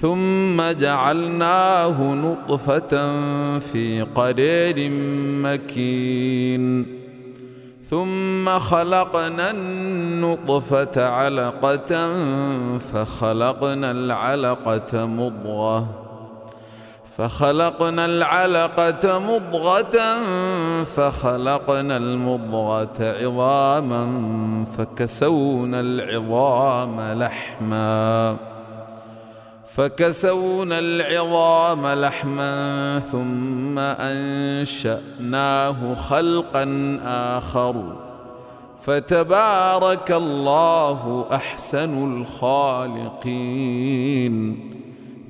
ثم جعلناه نطفة في قرير مكين. ثم خلقنا النطفة علقة فخلقنا العلقة مضغة. فخلقنا العلقة مضغة فخلقنا المضغة عظاما فكسونا العظام لحماً. فكسونا العظام لحما ثم أنشأناه خلقا آخر. فتبارك الله أحسن الخالقين.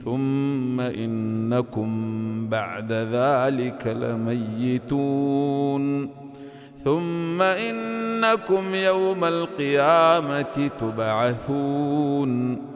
ثم إنكم بعد ذلك لميتون. ثم إنكم يوم القيامة تبعثون.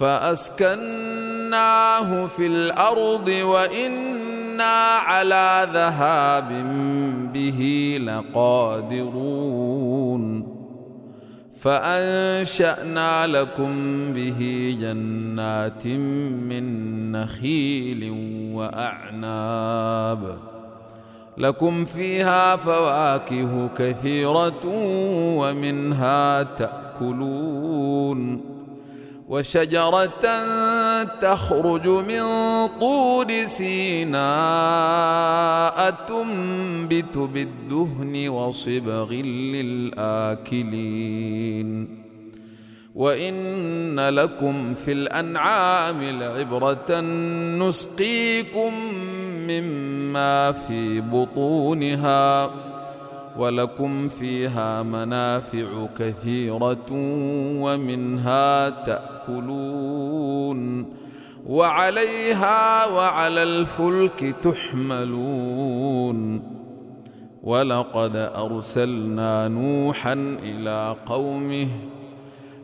فأسكناه في الأرض وإنا على ذهاب به لقادرون. فأنشأنا لكم به جنات من نخيل وأعناب. لكم فيها فواكه كثيرة ومنها تأكلون. وشجرة تخرج من طور سيناء تنبت بالدهن وصبغ للآكلين. وإن لكم في الأنعام لعبرة نسقيكم مما في بطونها ولكم فيها منافع كثيرة ومنها تأكلون وعليها وعلى الفلك تحملون ولقد أرسلنا نوحا إلى قومه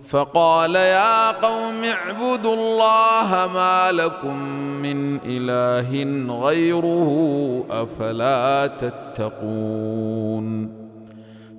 فقال يا قوم اعبدوا الله ما لكم من إله غيره أفلا تتقون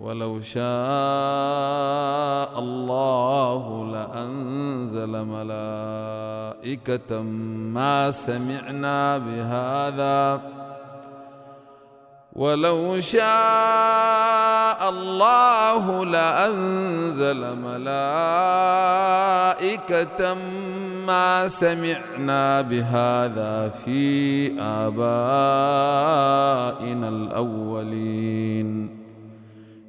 ولو شاء الله لأنزل ملائكة ما سمعنا بهذا. ولو شاء الله لأنزل ملائكة ما سمعنا بهذا في آبائنا الأولين.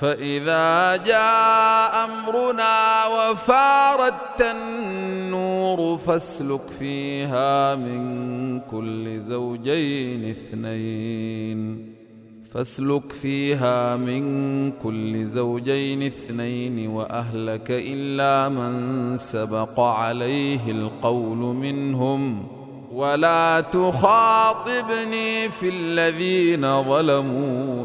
فإذا جاء أمرنا وفاردت النور فاسلك فيها من كل زوجين اثنين. فاسلك فيها من كل زوجين اثنين وأهلك إلا من سبق عليه القول منهم. ولا تخاطبني في الذين ظلموا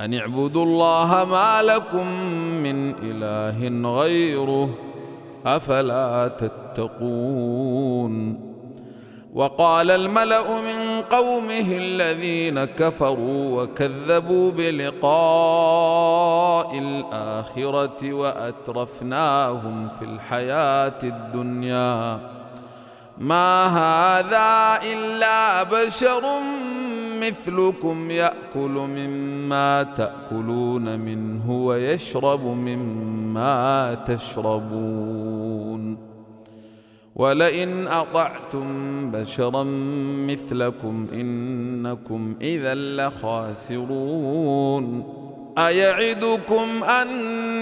أن اعبدوا الله ما لكم من إله غيره أفلا تتقون وقال الملأ من قومه الذين كفروا وكذبوا بلقاء الآخرة وأترفناهم في الحياة الدنيا ما هذا إلا بشر مثلكم يأكل مما تأكلون منه ويشرب مما تشربون. ولئن أطعتم بشرا مثلكم إنكم إذا لخاسرون. أيعدكم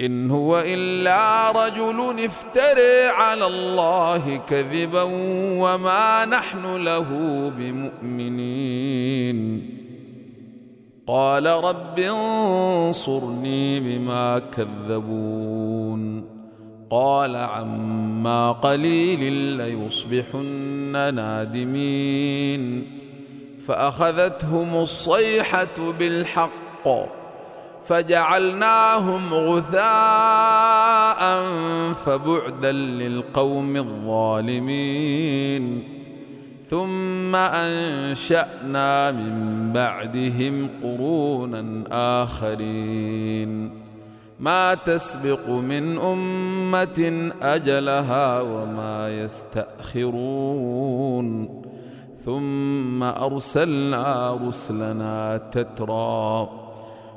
إن هو إلا رجل افتري على الله كذبا وما نحن له بمؤمنين. قال رب انصرني بما كذبون. قال عما قليل ليصبحن نادمين. فأخذتهم الصيحة بالحق. فجعلناهم غثاء فبعدا للقوم الظالمين. ثم أنشأنا من بعدهم قرونا آخرين. ما تسبق من أمة أجلها وما يستأخرون. ثم أرسلنا رسلنا تترى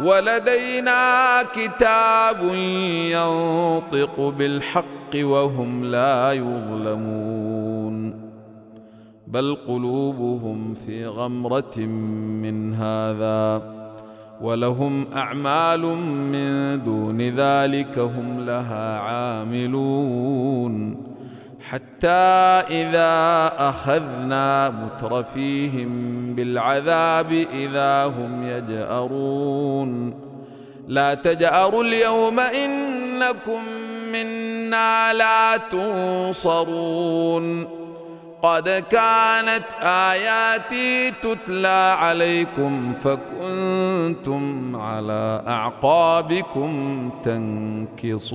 ولدينا كتاب ينطق بالحق وهم لا يظلمون بل قلوبهم في غمرة من هذا ولهم أعمال من دون ذلك هم لها عاملون حتى إذا أخذنا مترفيهم بالعذاب إذا هم يجأرون. لا تجأروا اليوم إنكم منا لا تنصرون. قد كانت آياتي تتلى عليكم فكنتم على أعقابكم تنكصون.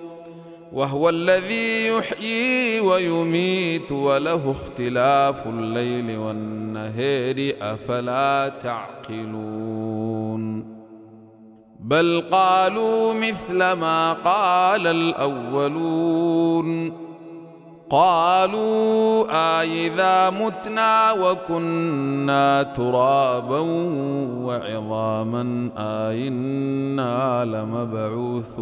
وهو الذي يحيي ويميت وله اختلاف الليل والنهار أفلا تعقلون بل قالوا مثل ما قال الأولون قالوا أإذا متنا وكنا ترابا وعظاما أئنا لمبعوثون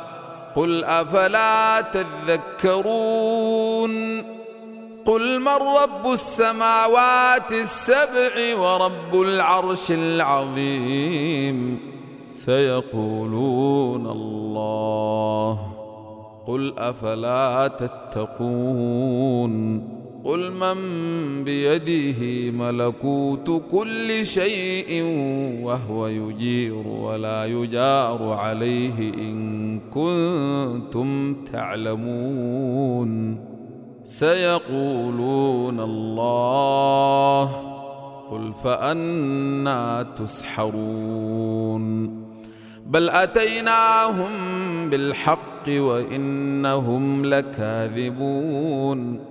قل أفلا تذكرون قل من رب السماوات السبع ورب العرش العظيم سيقولون الله قل أفلا تتقون قل من بيده ملكوت كل شيء وهو يجير ولا يجار عليه إن كنتم تعلمون. سيقولون الله قل فأنا تسحرون. بل أتيناهم بالحق وإنهم لكاذبون.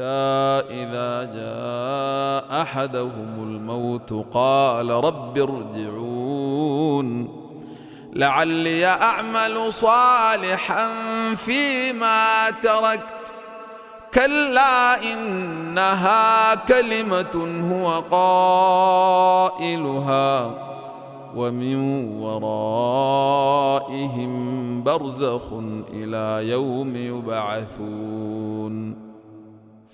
إذا جاء أحدهم الموت قال رب ارجعون لعلي أعمل صالحا فيما تركت. كلا إنها كلمة هو قائلها ومن ورائهم برزخ إلى يوم يبعثون.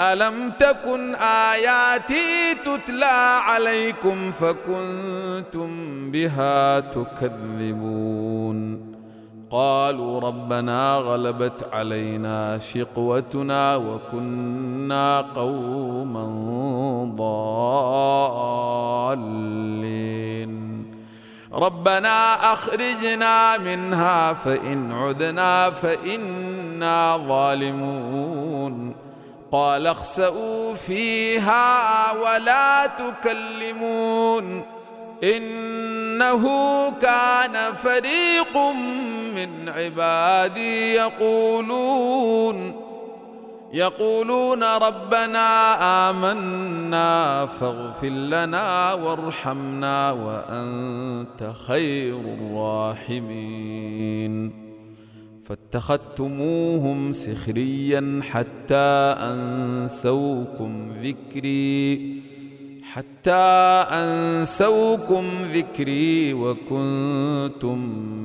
ألم تكن آياتي تتلى عليكم فكنتم بها تكذبون؟ قالوا ربنا غلبت علينا شقوتنا وكنا قوما ضالين. ربنا أخرجنا منها فإن عدنا فإنا ظالمون. قال اخسئوا فيها ولا تكلمون إنه كان فريق من عبادي يقولون يقولون ربنا آمنا فاغفر لنا وارحمنا وأنت خير الراحمين فاتخذتموهم سخريا حتى أنسوكم ذكري حتى أنسوكم ذكري وكنتم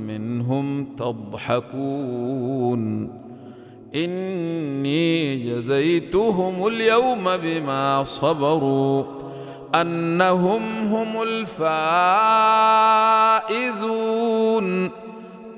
منهم تضحكون. إني جزيتهم اليوم بما صبروا أنهم هم الفائزون.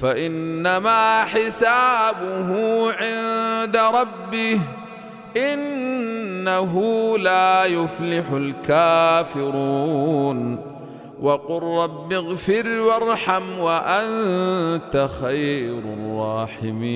فإنما حسابه عند ربه إنه لا يفلح الكافرون. وقل رب اغفر وارحم وأنت خير الراحمين.